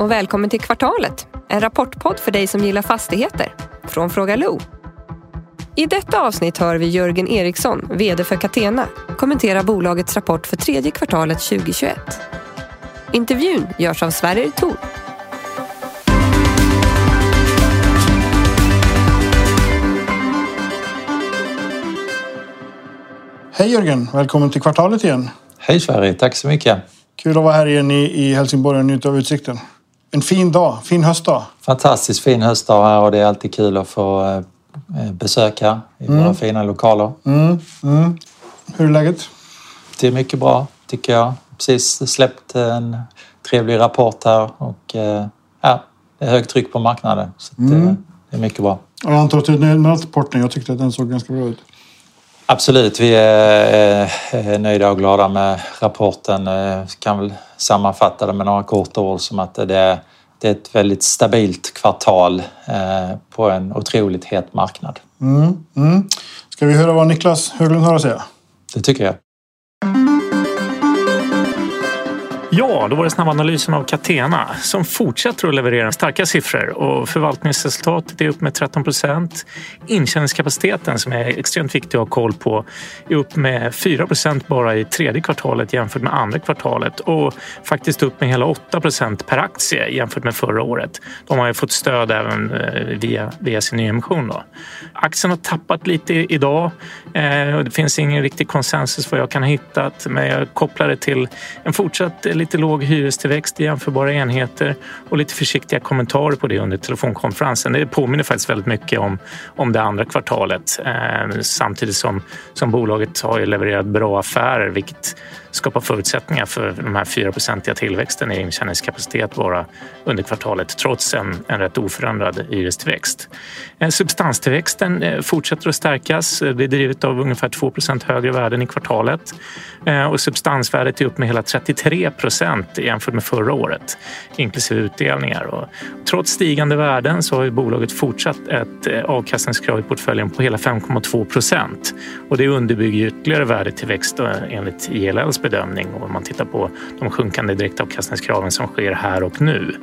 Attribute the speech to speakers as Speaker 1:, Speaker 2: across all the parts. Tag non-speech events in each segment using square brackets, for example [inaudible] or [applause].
Speaker 1: och välkommen till Kvartalet, en rapportpodd för dig som gillar fastigheter, från Fråga Lo. I detta avsnitt hör vi Jörgen Eriksson, VD för Catena, kommentera bolagets rapport för tredje kvartalet 2021. Intervjun görs av Sverrir Thor.
Speaker 2: Hej Jörgen, välkommen till Kvartalet igen.
Speaker 3: Hej Sverige, tack så mycket.
Speaker 2: Kul att vara här igen i, i Helsingborg och njuta av utsikten. En fin dag, fin höstdag.
Speaker 3: Fantastiskt fin höstdag här och det är alltid kul att få eh, besöka i
Speaker 2: Mm.
Speaker 3: våra fina lokaler.
Speaker 2: Mm, mm. Hur är läget?
Speaker 3: Det är mycket bra tycker jag. Precis släppt en trevlig rapport här och eh, ja, det är högt tryck på marknaden. Så att,
Speaker 2: Mm.
Speaker 3: eh, det är mycket bra.
Speaker 2: Jag antar att du är nöjd med rapporten. Jag tyckte att den såg ganska bra ut.
Speaker 3: Absolut, vi är eh, nöjda och glada med rapporten. Eh, Kan väl sammanfatta det med några korta ord som att det är, det är ett väldigt stabilt kvartal eh, på en otroligt het marknad.
Speaker 2: Mm, mm. Ska vi höra vad Niklas Höglund har att säga?
Speaker 3: Det tycker jag.
Speaker 4: Ja, då var det snabbanalysen av Catena som fortsätter att leverera starka siffror och förvaltningsresultatet är upp med 13 procent. Intjäningskapaciteten som är extremt viktig att ha koll på är upp med 4 procent bara i tredje kvartalet jämfört med andra kvartalet och faktiskt upp med hela 8 procent per aktie jämfört med förra året. De har ju fått stöd även eh, via, via sin nyemission. Då. Aktien har tappat lite idag. Eh, och Det finns ingen riktig konsensus vad jag kan ha hittat men jag kopplar det till en fortsatt lite låg hyrestillväxt i jämförbara enheter och lite försiktiga kommentarer på det under telefonkonferensen. Det påminner faktiskt väldigt mycket om, om det andra kvartalet eh, samtidigt som, som bolaget har ju levererat bra affärer vilket skapa förutsättningar för de här 4-procentiga tillväxten i intjäningskapacitet bara under kvartalet trots en, en rätt oförändrad hyrestillväxt. Eh, substanstillväxten eh, fortsätter att stärkas. Eh, det är drivet av ungefär 2% högre värden i kvartalet och substansvärdet är upp med hela 33 procent jämfört med förra året inklusive utdelningar. Och trots stigande värden så har ju bolaget fortsatt ett avkastningskrav i portföljen på hela 5,2 procent och det underbygger ytterligare värdetillväxt enligt ILLs bedömning och om man tittar på de sjunkande direktavkastningskraven som sker här och nu.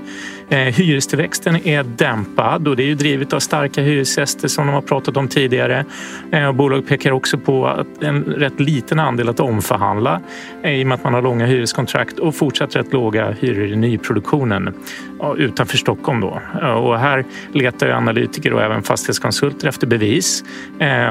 Speaker 4: Eh, Hyrestillväxten är dämpad och det är ju drivet av starka hyresgäster som de har pratat om tidigare. Eh, Bolaget pekar också på att en rätt liten andel att omförhandla eh, i och med att man har långa hyreskontrakt och fortsatt rätt låga hyror i nyproduktionen utanför Stockholm. Då. Och här letar ju analytiker och även fastighetskonsulter efter bevis.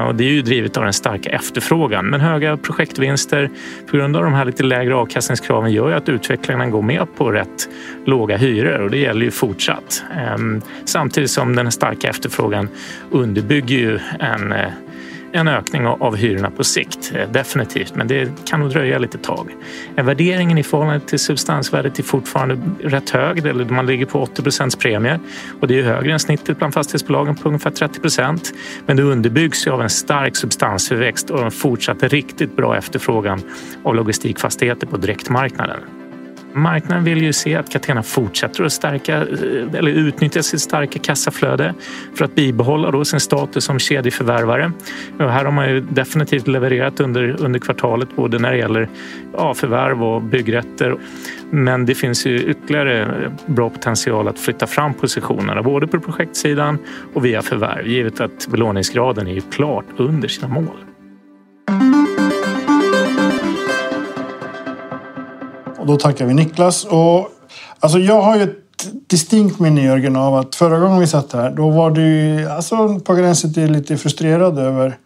Speaker 4: Och det är ju drivet av den starka efterfrågan. Men höga projektvinster på grund av de här lite lägre avkastningskraven gör ju att utvecklarna går med på rätt låga hyror och det gäller ju fortsatt. Ehm, samtidigt som den starka efterfrågan underbygger ju en eh, en ökning av hyrorna på sikt, eh, definitivt. Men det kan nog dröja lite tag. Värderingen i förhållande till substansvärdet är fortfarande rätt hög. Man ligger på 80 procents premie och det är högre än snittet bland fastighetsbolagen på ungefär 30 procent. Men det underbyggs ju av en stark substansförväxt och en fortsatt riktigt bra efterfrågan av logistikfastigheter på direktmarknaden. Marknaden vill ju se att Catena fortsätter att stärka, eh, eller utnyttja sitt starka kassaflöde för att bibehålla då sin status som kedjeförvärvare. Och här har man ju definitivt levererat under, under kvartalet både när det gäller ja, förvärv och byggrätter. Men det finns ju ytterligare eh, bra potential att flytta fram positionerna både på projektsidan och via förvärv givet att belåningsgraden är ju klart under sina mål.
Speaker 2: Då tackar vi Niklas. Och, alltså, jag har ju ett distinkt minne Jörgen av att förra gången vi satt här då var du alltså, på gränsen till lite frustrerad över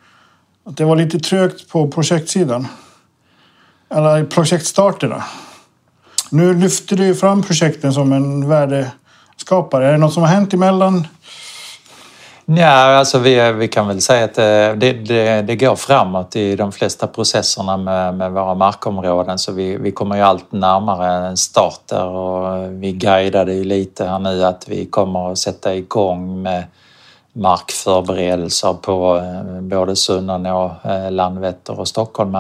Speaker 2: att det var lite trögt på projektsidan. Eller projektstarterna. Nu lyfter du fram projekten som en värdeskapare. Är det något som har hänt emellan?
Speaker 3: Ja, alltså vi, vi kan väl säga att eh, det, det, det går framåt i de flesta processerna med, med våra markområden så vi, vi kommer ju allt närmare en start där och vi guidade ju lite här nu att vi kommer att sätta igång med markförberedelser på eh, både Sunnanå, eh, Landvetter och Stockholm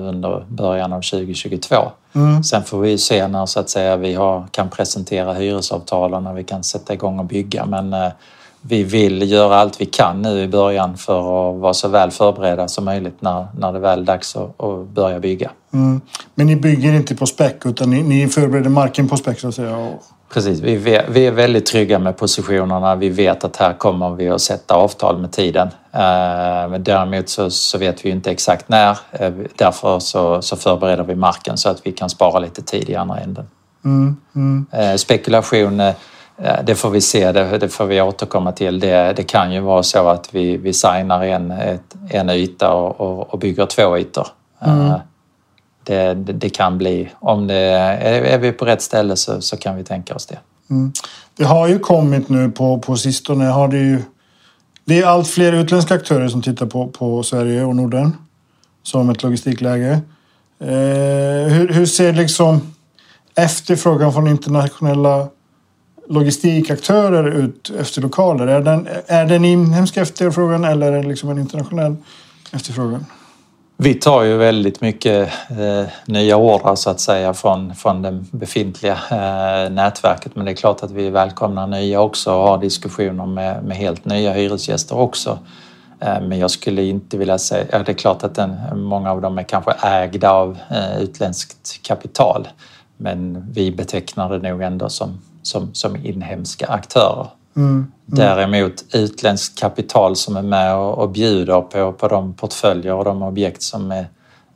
Speaker 3: under början av 2022.
Speaker 2: Mm.
Speaker 3: Sen får vi se när så att säga, vi har, kan presentera hyresavtalen och vi kan sätta igång och bygga men vi vill göra allt vi kan nu i början för att vara så väl förberedda som möjligt när, när det väl är dags att, att börja bygga.
Speaker 2: Mm. Men ni bygger inte på späck utan ni, ni förbereder marken på späck så att säga? Och...
Speaker 3: Precis, vi, vet, vi är väldigt trygga med positionerna. Vi vet att här kommer vi att sätta avtal med tiden. Eh, men däremot så, så vet vi inte exakt när. Eh, därför så, så förbereder vi marken så att vi kan spara lite tid i andra änden. Mm, mm. Eh, spekulation, det får vi se, det, det, får vi återkomma till. Det, det kan ju vara så att vi, vi signar en, ett, en yta och, och, och bygger två ytor. Mm det, det, kan bli. Om det är, är vi på rätt ställe så, så kan vi tänka oss det.
Speaker 2: Mm. Det har ju kommit nu på, på sistone. Har det, ju, det är allt fler utländska aktörer som tittar på, på Sverige och Norden som ett logistikläge. Eh, hur, hur ser liksom efterfrågan från internationella logistikaktörer ut efter lokaler? Är den, är den inhemsk efterfrågan eller är det liksom en internationell efterfrågan?
Speaker 3: Vi tar ju väldigt mycket eh, nya ordrar så att säga från, från det befintliga eh, nätverket men det är klart att vi välkomnar nya också och har diskussioner med, med helt nya hyresgäster också. Eh, men jag skulle inte vilja säga, ja, det är klart att den, många av dem är kanske ägda av eh, utländskt kapital men vi betecknar det nog ändå som, som, som inhemska aktörer. Mm, mm. Däremot utländskt kapital som är med och, och bjuder på, på de portföljer och de objekt som är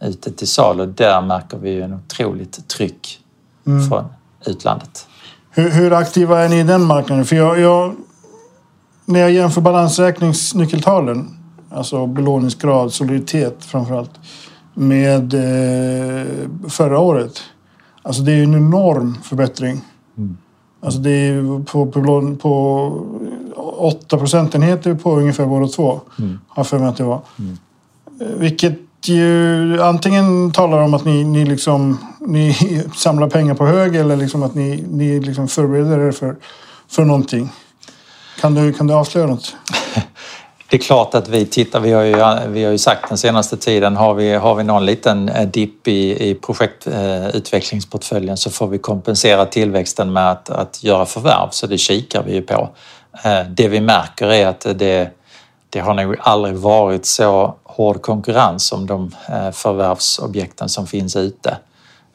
Speaker 3: ute till salu, där märker vi en otroligt tryck mm. från utlandet.
Speaker 2: Hur, hur, aktiva är ni i den marknaden? För jag, jag, när jag jämför balansräkningsnyckeltalen, alltså belåningsgrad, soliditet framförallt, med eh, förra året. Alltså det är en enorm förbättring. Mm. Alltså det är på, på, på 8 procentenheter på ungefär båda två. Mm. Har för mig att det var. Mm. Vilket ju antingen talar om att ni, ni, liksom, ni [laughs] samlar pengar på hög eller liksom att ni, ni liksom förbereder er för, för någonting. Kan du, kan du avslöja något?
Speaker 3: Det är klart att vi tittar, vi har ju, vi har ju sagt den senaste tiden, har vi, har vi någon liten eh, dipp i, i projektutvecklingsportföljen så får vi kompensera tillväxten med att, att göra förvärv, så det kikar vi ju på. Eh, det vi märker är att det, det har nog aldrig varit så hård konkurrens om de eh, förvärvsobjekten som finns ute.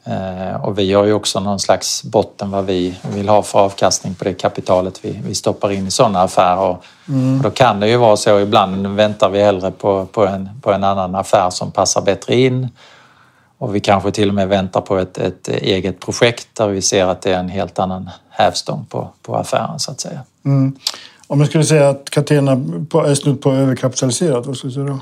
Speaker 3: Eh, och vi har ju också någon slags botten vad vi vill ha för avkastning på det kapitalet vi, vi stoppar in i sådana affärer. Mm. Och då kan det ju vara så ibland väntar vi hellre på, på, en, på en annan affär som passar bättre in. Och vi kanske till och med väntar på ett, ett eget projekt där vi ser att det är en helt annan hävstång på, på affären så att säga. Mm.
Speaker 2: Om jag skulle säga att Catena är snudd på överkapitaliserat, vad skulle du säga då?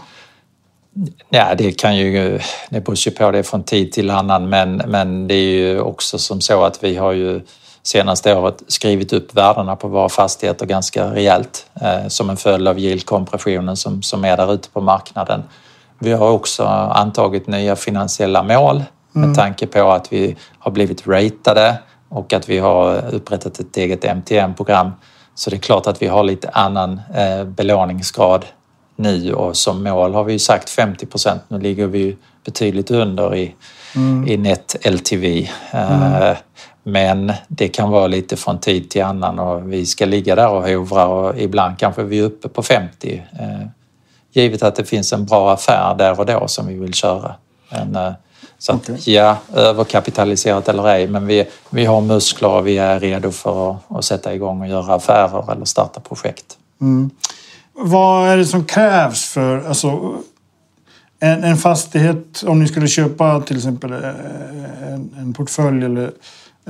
Speaker 3: Ja, det kan ju, det beror ju på det från tid till annan men, men det är ju också som så att vi har ju senaste året skrivit upp värdena på våra fastigheter ganska rejält eh, som en följd av yieldkompressionen som, som är där ute på marknaden. Vi har också antagit nya finansiella mål mm. med tanke på att vi har blivit ratade och att vi har upprättat ett eget MTM-program. Så det är klart att vi har lite annan eh, belåningsgrad nu och som mål har vi sagt 50 procent. Nu ligger vi betydligt under i, mm. i net LTV. Mm. Eh, men det kan vara lite från tid till annan och vi ska ligga där och hovra och ibland kanske vi är uppe på 50. Eh, givet att det finns en bra affär där och då som vi vill köra. Men, eh, så att, okay. ja, överkapitaliserat eller ej, men vi, vi har muskler och vi är redo för att, att sätta igång och göra affärer eller starta projekt. Mm.
Speaker 2: Vad är det som krävs för alltså, en, en fastighet, om ni skulle köpa till exempel eh, en, en portfölj eller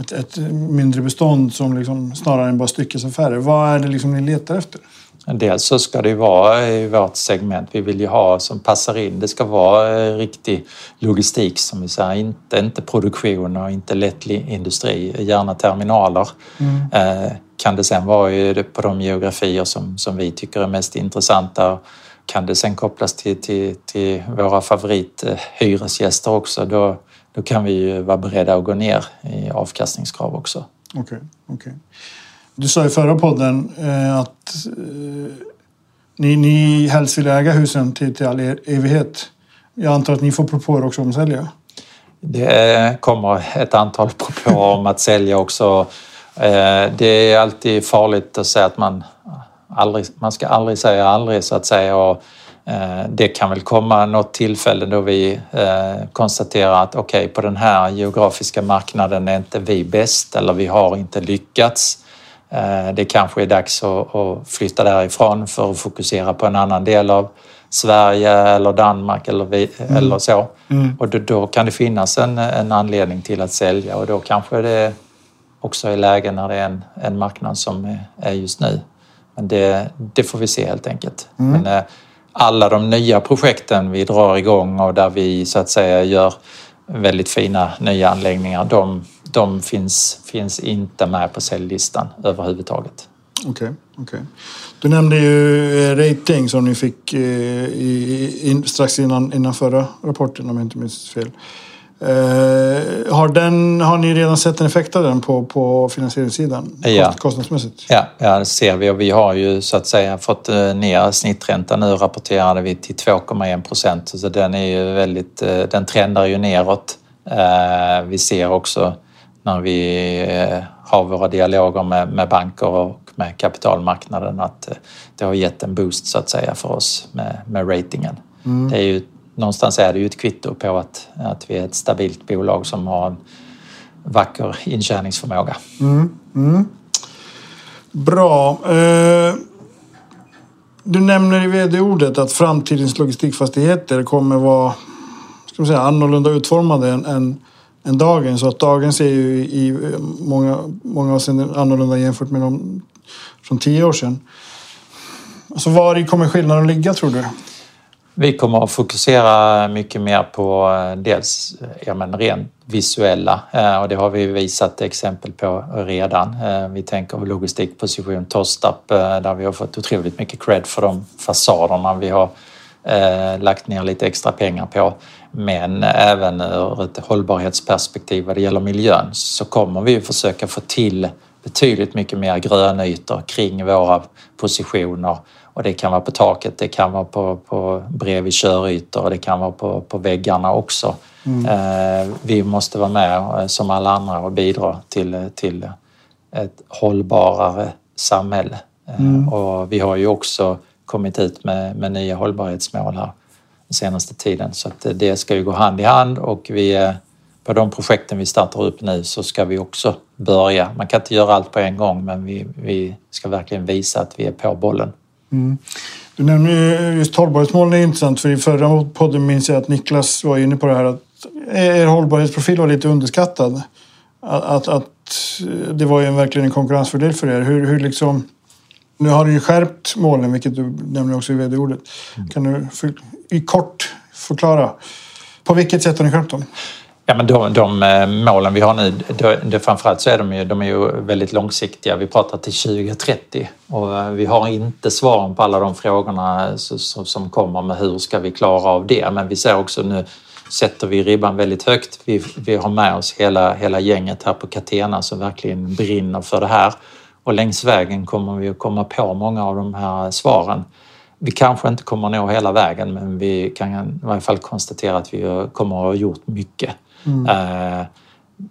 Speaker 2: ett, ett, mindre bestånd som liksom snarare än bara styckesaffärer. Vad är det liksom ni letar efter?
Speaker 3: Dels så ska det vara i vårt segment. Vi vill ju ha som passar in. Det ska vara eh, riktig logistik som vi säger. Inte, inte produktion och inte lätt industri. Gärna terminaler. Mm. Eh, kan det sen vara på de geografier som, som vi tycker är mest intressanta. Kan det sen kopplas till, till, till våra favorithyresgäster också, då, då kan vi ju vara beredda att gå ner i avkastningskrav också.
Speaker 2: Okej. Okay, okay. Du sa i förra podden eh, att eh, ni, ni helst vill äga husen till, till all e- evighet. Jag antar att ni får propåer också om att sälja?
Speaker 3: Det kommer ett antal [laughs] propåer om att sälja också. Eh, det är alltid farligt att säga att man aldrig, man ska aldrig säga aldrig så att säga. Och eh, det kan väl komma något tillfälle då vi eh, konstaterar att okej, okay, på den här geografiska marknaden är inte vi bäst eller vi har inte lyckats. Eh, det kanske är dags att flytta därifrån för att fokusera på en annan del av Sverige eller Danmark eller, vi, mm. eller så. Mm. Och då, då, kan det finnas en, en anledning till att sälja och då kanske det också är läge när det är en, en marknad som är just nu. Men det, det får vi se helt enkelt. Mm. Men, alla de nya projekten vi drar igång och där vi så att säga gör väldigt fina nya anläggningar, de, de finns, finns inte med på säljlistan överhuvudtaget.
Speaker 2: Okej. Okay, okay. Du nämnde ju eh, rating som ni fick eh, i, i, strax innan, innan förra rapporten om jag inte minns fel. Eh, har, den, har ni redan sett en effekt av den på, på finansieringssidan? Ja. Kostnadsmässigt?
Speaker 3: Ja, ja, det ser vi och vi har ju så att säga fått eh, ner snitträntan nu rapporterade vi till 2,1 procent så den är ju väldigt, eh, den trendar ju neråt. Vi ser också när vi har våra dialoger med, med banker och med kapitalmarknaden att det har gett en boost så att säga för oss med, med ratingen. Mm. Det är ju någonstans är det ju ett kvitto på att, att vi är ett stabilt bolag som har en vacker intjäningsförmåga. Mm, mm.
Speaker 2: Bra. Eh, du nämner i vd-ordet att framtidens logistikfastigheter kommer vara ska man säga, annorlunda utformade än, än, än dagens. Så att dagens är ju i många, många avseenden annorlunda jämfört med de från tio år sedan. Alltså var kommer skillnaden att ligga tror du?
Speaker 3: Vi kommer att fokusera mycket mer på eh, dels ja, men rent visuella eh, och det har vi visat exempel på redan. Eh, vi tänker på logistikposition Tostarp där vi har fått otroligt mycket cred för de fasaderna vi har lagt ner lite extra pengar på. Men även ur ett hållbarhetsperspektiv vad det gäller miljön så kommer vi försöka få till betydligt mycket mer grönytor kring våra positioner och det kan vara på taket, det kan vara på, på bredvid körytor och det kan vara på, på väggarna också. Mm. Eh, vi måste vara med eh, som alla andra och bidra till, till ett hållbarare samhälle. Eh, mm. Och vi har ju också kommit ut med, med nya hållbarhetsmål här den senaste tiden så att det ska ju gå hand i hand och vi på de projekten vi startar upp nu så ska vi också börja. Man kan inte göra allt på en gång men vi, vi ska verkligen visa att vi är på bollen. Mm.
Speaker 2: Du nämner just hållbarhetsmålen är intressant för i förra podden minns jag att Niklas var inne på det här att er hållbarhetsprofil var lite underskattad. Att, att, att det var ju verkligen en konkurrensfördel för er. Hur, hur liksom, nu har du ju skärpt målen, vilket du nämner också i vd-ordet. Mm. Kan du för, i kort förklara på vilket sätt har ni skärpt dem?
Speaker 3: Ja, men de, de eh, målen vi har nu, de, de, framförallt så är de ju, de är ju väldigt långsiktiga. Vi pratar till 2030 och eh, vi har inte svaren på alla de frågorna som kommer med hur ska vi klara av det. Men vi ser också nu sätter vi ribban väldigt högt. Vi, vi har med oss hela, hela gänget här på Catena som verkligen brinner för det här. Och längs vägen kommer vi att komma på många av de här svaren. Vi kanske inte kommer nå hela vägen men vi kan i varje fall konstatera att vi kommer att ha gjort mycket. Mm. Eh,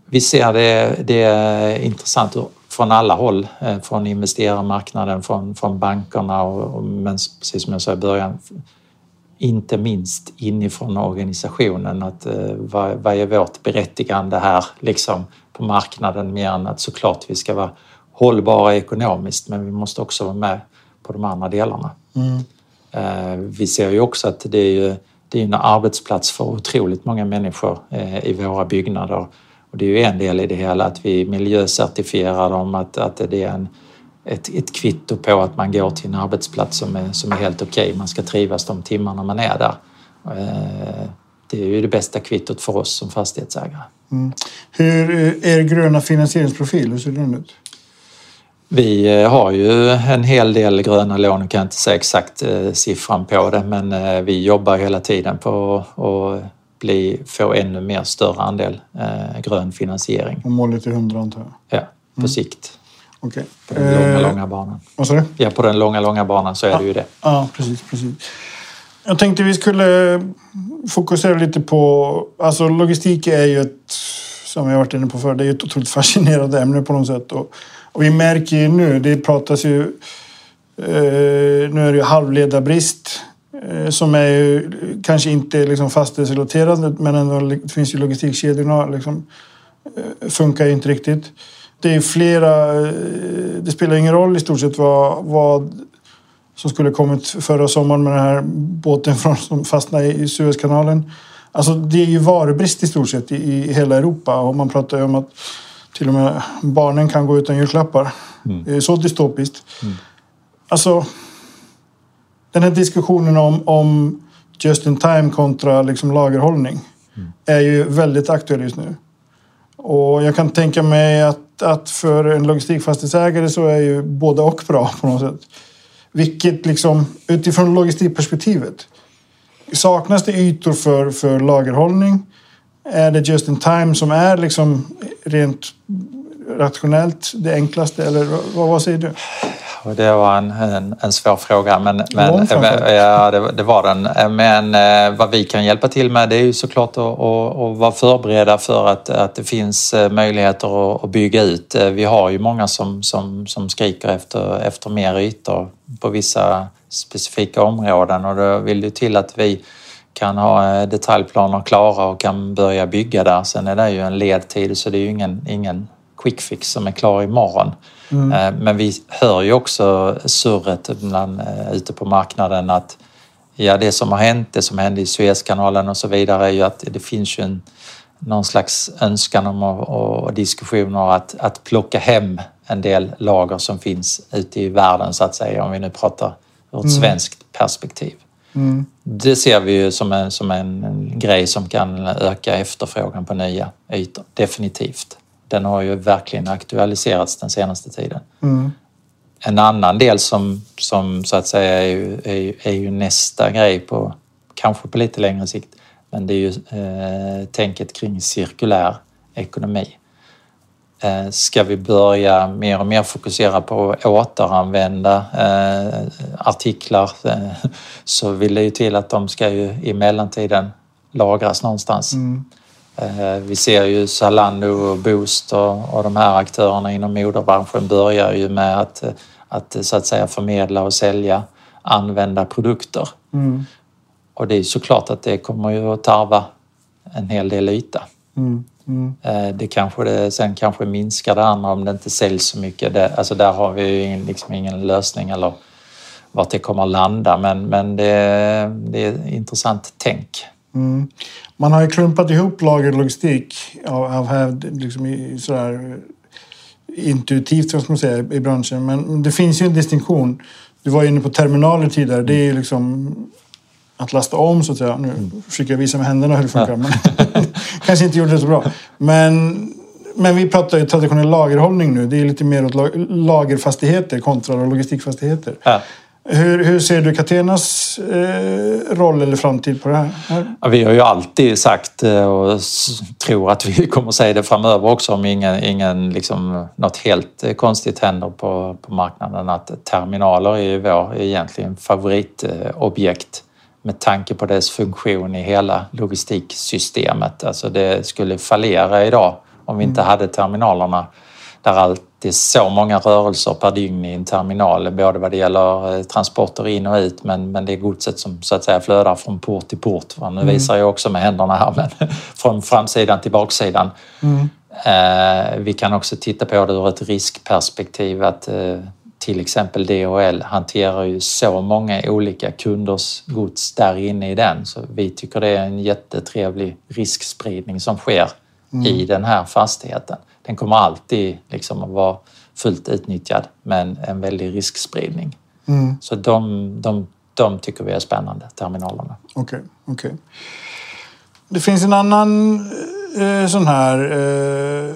Speaker 3: vi ser det, det är intressant från alla håll, eh, från investerarmarknaden, från, från bankerna och, men precis som jag sa i början, inte minst inifrån organisationen. Att, eh, vad, vad är vårt berättigande här liksom, på marknaden mer än att såklart vi ska vara hållbara ekonomiskt men vi måste också vara med på de andra delarna. Mm. Vi ser ju också att det är ju det är en arbetsplats för otroligt många människor eh, i våra byggnader. Och det är ju en del i det hela att vi miljöcertifierar dem, att, att det är en, ett, ett kvitto på att man går till en arbetsplats som är, som är helt okej. Okay. Man ska trivas de timmarna man är där. Eh, det är ju det bästa kvittot för oss som fastighetsägare. Mm.
Speaker 2: Hur är er gröna finansieringsprofil, hur ser den ut?
Speaker 3: Vi eh, har ju en hel del gröna lån, jag kan inte säga exakt eh, siffran på det, men eh, vi jobbar hela tiden på att bli, få ännu mer större andel grön finansiering.
Speaker 2: Och målet är 100 antar
Speaker 3: jag? Ja, på mm. sikt.
Speaker 2: Okay.
Speaker 3: På den långa, långa banan.
Speaker 2: Vad sa du?
Speaker 3: Ja, på den långa, långa banan så är
Speaker 2: ja.
Speaker 3: det ju det.
Speaker 2: Ja, precis, precis. Jag tänkte vi skulle fokusera lite på... Alltså logistik är ju ett, som jag varit inne på förr, det är ett otroligt fascinerande ämne på något sätt. Och och vi märker ju nu, det pratas ju... Eh, nu är det ju halvledarbrist eh, som är ju kanske inte liksom fastighetsrelaterade men ändå det finns ju logistikkedjorna liksom, eh, funkar ju inte riktigt. Det är flera, eh, det spelar ingen roll i stort sett vad, vad som skulle kommit förra sommaren med den här båten från, som fastnade i Suezkanalen. Alltså det är ju varubrist i stort sett i, i hela Europa och man pratar ju om att till och med barnen kan gå utan julklappar. Mm. Det är så dystopiskt. Mm. Alltså, den här diskussionen om, om just in time kontra liksom lagerhållning mm. är ju väldigt aktuell just nu. Och jag kan tänka mig att, att för en logistikfastighetsägare så är ju både och bra på något sätt. Vilket liksom, utifrån logistikperspektivet, saknas det ytor för, för lagerhållning? Är det just in time som är liksom rent rationellt det enklaste? Eller vad, vad säger du?
Speaker 3: Det var en, en, en svår fråga, men, men ja, det, det, var den. Men eh, vad vi kan hjälpa till med det är ju såklart att, att, att vara förberedda för att, att det finns eh, möjligheter att, att bygga ut. Eh, vi har ju många som, som, som skriker efter, efter mer ytor på vissa specifika områden och då vill det till att vi kan ha detaljplaner klara och kan börja bygga där. Sen är det ju en ledtid så det är ju ingen, ingen quick fix som är klar imorgon. Mm. Eh, men vi hör ju också surret bland, eh, ute på marknaden att ja, det som har hänt, det som hände i Suezkanalen och så vidare är ju att det finns ju en, någon slags önskan om och, och diskussioner att, att plocka hem en del lager som finns ute i världen så att säga, om vi nu pratar ur ett mm. svenskt perspektiv. Mm. Det ser vi ju som en, som en, en grej som kan öka efterfrågan på nya ytor, definitivt den har ju verkligen aktualiserats den senaste tiden. Mm. En annan del som, som så att säga är ju, är, ju, är ju nästa grej på kanske på lite längre sikt. Men det är ju eh, tänket kring cirkulär ekonomi. Eh, ska vi börja mer och mer fokusera på att återanvända eh, artiklar eh, så vill det ju till att de ska ju i mellantiden lagras någonstans. Mm. Vi ser ju Zalando och Boost och, och de här aktörerna inom modebranschen börjar ju med att, att så att säga förmedla och sälja använda produkter. Mm. Och det är såklart att det kommer ju att tarva en hel del yta. Mm. Mm. Eh, det kanske det, sen kanske minskar det andra om det inte säljs så mycket. Det, alltså där har vi ju ingen, liksom ingen lösning eller vart det kommer att landa men, men det, det är intressant tänk. Mm.
Speaker 2: Man har ju klumpat ihop lagerlogistik av, av hävd liksom i, sådär intuitivt ska man säga, i branschen. Men det finns ju en distinktion. Du var inne på terminaler tidigare. Det är ju liksom att lasta om så att säga. Nu försöker jag visa med händerna hur det funkar. Ja. Men [laughs] kanske inte gjorde det så bra. Men, men vi pratar ju traditionell lagerhållning nu. Det är lite mer åt lagerfastigheter kontra logistikfastigheter. Ja. Hur, hur ser du Catenas eh, roll eller framtid på det här?
Speaker 3: Ja, vi har ju alltid sagt eh, och tror att vi [laughs] kommer säga det framöver också om ingen, ingen liksom, något helt eh, konstigt händer på, på marknaden att terminaler är ju vår egentligen favoritobjekt med tanke på dess funktion i hela logistiksystemet. Alltså det skulle fallera idag om vi inte mm. hade terminalerna där allt det är så många rörelser per dygn i en terminal, både vad det gäller eh, transporter in och ut men, men det är godset som så att säga flödar från port till port. Nu mm. visar jag också med händerna här, [laughs] men från framsidan till baksidan. Mm. Eh, vi kan också titta på det ur ett riskperspektiv att eh, till exempel DHL hanterar ju så många olika kunders gods där inne i den så vi tycker det är en jättetrevlig riskspridning som sker mm. i den här fastigheten den kommer alltid liksom att vara fullt utnyttjad med en väldig riskspridning. Mm. Så de, de, de tycker vi är spännande, terminalerna.
Speaker 2: Okej, okay, okay, Det finns en annan eh, sån här eh,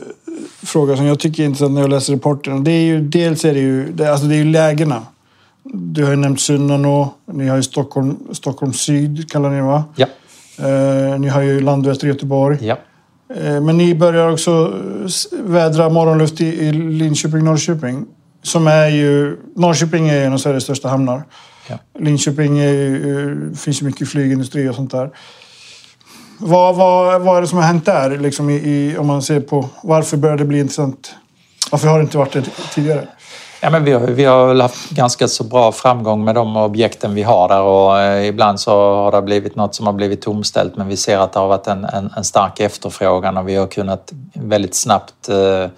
Speaker 2: fråga som jag tycker är intressant när jag läser rapporten. Det är ju, dels är det ju, det, alltså det är ju lägena. Du har ju nämnt Sunnanå, ni har ju Stockholm, Stockholm syd kallar ni det va?
Speaker 3: Ja.
Speaker 2: Eh, ni har ju Landvetter Göteborg.
Speaker 3: Ja.
Speaker 2: Eh, men ni börjar också vädra morgonluft i Linköping, Norrköping. Som är ju... Norrköping är en av Sveriges största hamnar. Ja. Linköping är ju, finns ju mycket flygindustri och sånt där. Vad, vad, vad är det som har hänt där? Liksom i, i, om man ser på varför börjar det bli intressant? Varför har det inte varit det tidigare?
Speaker 3: Ja, men vi, har, vi har haft ganska så bra framgång med de objekten vi har där och eh, ibland så har det blivit något som har blivit tomställt men vi ser att det har varit en, en, en stark efterfrågan och vi har kunnat väldigt snabbt eh,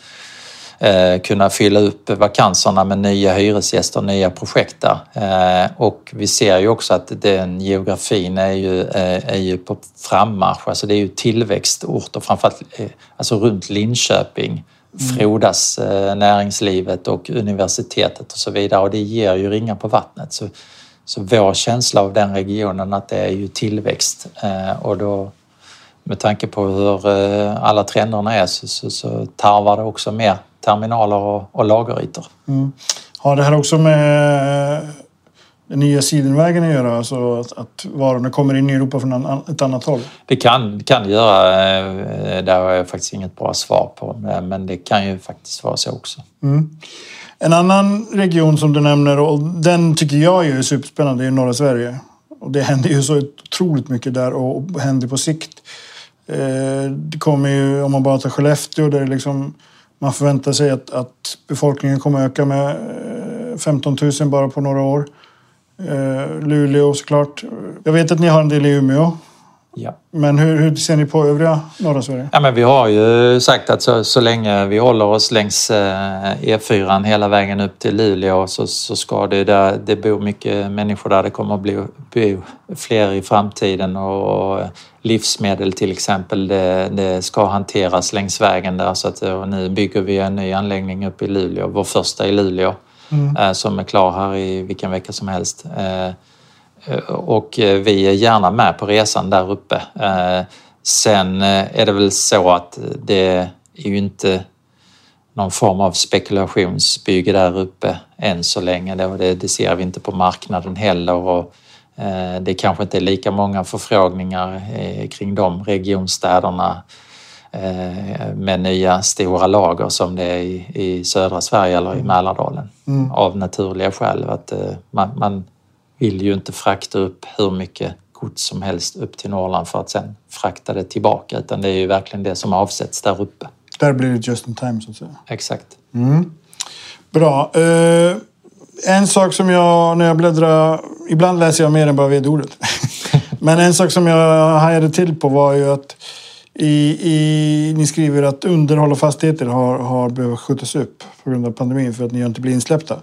Speaker 3: kunna fylla upp vakanserna med nya hyresgäster, nya projekt där. Eh, och vi ser ju också att den geografin är ju, eh, är ju på frammarsch. Alltså det är ju tillväxtorter, framförallt eh, alltså runt Linköping frodas eh, näringslivet och universitetet och så vidare och det ger ju ringar på vattnet. Så, så vår känsla av den regionen att det är ju tillväxt eh, och då med tanke på hur eh, alla trenderna är så, så, så tarvar det också mer terminaler och, och lagerytor.
Speaker 2: Mm. Har det här också med den nya Sidenvägen att göra? Alltså att, att varorna kommer in i Europa från ett annat håll?
Speaker 3: Det kan, kan göra. Eh, det har jag faktiskt inget bra svar på. Men det kan ju faktiskt vara så också.
Speaker 2: Mm. En annan region som du nämner, och den tycker jag är superspännande, är norra Sverige. Och det händer ju så otroligt mycket där och händer på sikt. Eh, det kommer ju, om man bara tar Skellefteå, där det liksom, man förväntar sig att, att befolkningen kommer öka med 15 eh, 000 bara på några år. Eh, Luleå såklart. Jag vet att ni har en del i Umeå.
Speaker 3: Ja.
Speaker 2: Men hur, hur ser ni på övriga norra Sverige?
Speaker 3: Ja, men vi har ju sagt att så, så länge vi håller oss längs E4 eh, e hela vägen upp till Luleå så, så ska det där, det bor mycket människor där. Det kommer att bli, bli fler i framtiden och livsmedel till exempel, det, det, ska hanteras längs vägen där så att nu bygger vi en ny anläggning uppe i Luleå, vår första i Luleå mm. Eh, som är klar här i vilken vecka som helst. Eh, och vi är gärna med på resan där uppe. Eh, sen är det väl så att det är ju inte någon form av spekulationsbygge där uppe än så länge. Det, det ser vi inte på marknaden heller. Och det kanske inte är lika många förfrågningar kring de regionstäderna Eh, med nya stora lager som det är i, i södra Sverige eller i mm. Mälardalen mm. av naturliga skäl. Att, eh, man, man vill ju inte frakta upp hur mycket gods som helst upp till Norrland för att sen frakta det tillbaka utan det är ju verkligen det som avsätts där uppe.
Speaker 2: Där blir det just in time så att säga.
Speaker 3: Exakt.
Speaker 2: Mm. Bra. Uh, en sak som jag när jag bläddrar, ibland läser jag mer än bara vd-ordet. [laughs] Men en sak som jag hajade till på var ju att i, i, ni skriver att underhåll och fastigheter har, har behövt skjutas upp på grund av pandemin för att ni inte blir insläppta.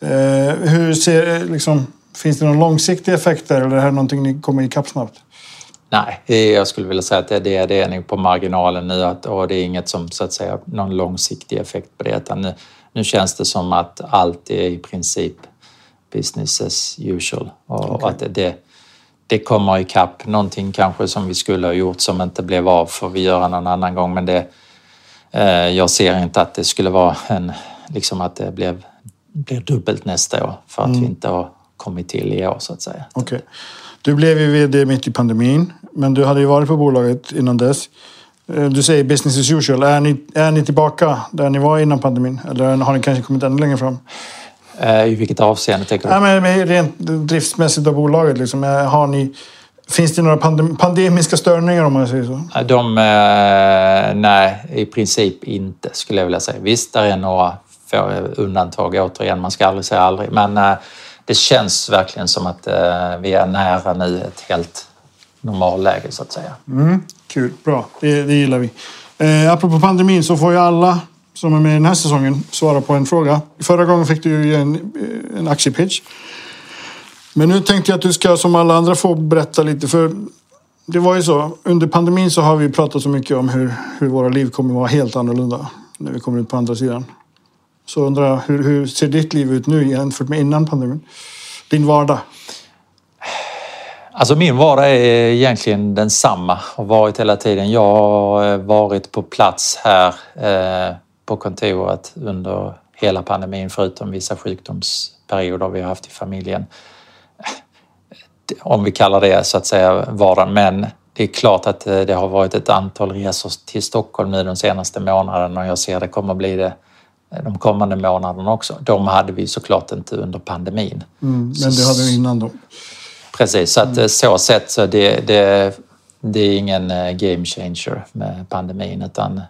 Speaker 2: Eh, hur ser, eh, liksom, finns det någon långsiktig effekt där eller är det här någonting ni kommer ikapp snabbt?
Speaker 3: Nej, jag skulle vilja säga att det, det, det är nog på marginalen nu att, och det är inget som så att säga någon långsiktig effekt på det. Utan nu, nu känns det som att allt är i princip business as usual och okay. att det, det kommer ikapp. Någonting kanske som vi skulle ha gjort som inte blev av får vi göra någon annan gång men det, eh, jag ser inte att det skulle vara en, liksom att det blev, blir dubbelt nästa år för att mm. vi inte har kommit till i år så att säga.
Speaker 2: Okay. Du blev ju VD mitt i pandemin men du hade ju varit på bolaget innan dess. Eh, du säger business as usual. Är ni, är ni tillbaka där ni var innan pandemin? Eller har ni kanske kommit ännu längre fram?
Speaker 3: Eh, I vilket avseende tänker du?
Speaker 2: Ja, men rent driftsmässigt av bolaget. Liksom. Eh, har ni, finns det några pandem pandemiska störningar om man säger så?
Speaker 3: De, nej, i princip inte skulle jag vilja säga. Visst, det är några få undantag återigen. Man ska aldrig säga aldrig. Men det känns verkligen som att vi är nära nu ett helt normalläge så att säga.
Speaker 2: Mm, kul, bra. Det, det gillar vi. Eh, apropå pandemin så får ju alla som är med den här säsongen svara på en fråga. Förra gången fick du ju en, eh, en aktiepitch. Men nu tänkte jag att du ska som alla andra få berätta lite. För det var ju så, under pandemin så har vi pratat så mycket om hur, hur våra liv kommer att vara helt annorlunda när vi kommer ut på andra sidan. Så undrar jag, hur, hur ser ditt liv ut nu jämfört med innan pandemin? Din vardag?
Speaker 3: Alltså min vardag är egentligen densamma och varit hela tiden. Jag har varit på plats här eh, på kontoret under hela pandemin förutom vissa sjukdomsperioder vi har haft i familjen. Om vi kallar det så att säga vardagen. Men det är klart att eh, det har varit ett antal resor till Stockholm nu de senaste månaderna och jag ser det kommer bli det eh, de kommande månaderna också. De hade vi såklart inte under pandemin.
Speaker 2: Mm, men det hade vi innan då?
Speaker 3: Precis, så att mm. så sett så det, det, det är ingen game changer med pandemin utan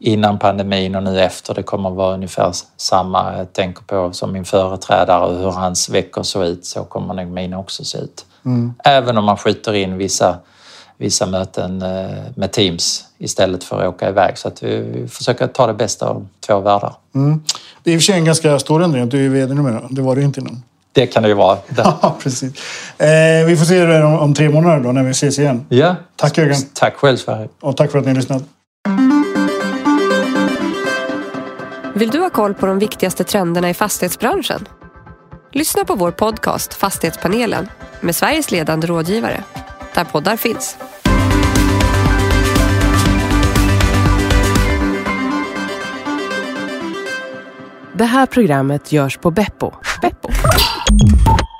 Speaker 3: innan pandemin och nu efter. Det kommer vara ungefär samma. Jag tänker på som min företrädare och hur hans veckor såg ut. Så kommer nog mina också se ut. Mm. Även om man skjuter in vissa, vissa möten eh, med Teams istället för att åka iväg. Så att vi försöker ta det bästa av två världar.
Speaker 2: Mm. Det är i och för sig en ganska stor ändring att du är VD numera. Det var du inte innan.
Speaker 3: Det kan det ju vara. [laughs]
Speaker 2: Ja, precis. Eh, vi får se det om, om, tre månader då när vi ses igen.
Speaker 3: Ja.
Speaker 2: Tack Jörgen.
Speaker 3: Tack själv Sverige.
Speaker 2: Och tack för att ni har lyssnat.
Speaker 1: Vill du ha koll på de viktigaste trenderna i fastighetsbranschen? Lyssna på vår podcast Fastighetspanelen med Sveriges ledande rådgivare, där poddar finns.
Speaker 5: Det här programmet görs på Beppo. Beppo. you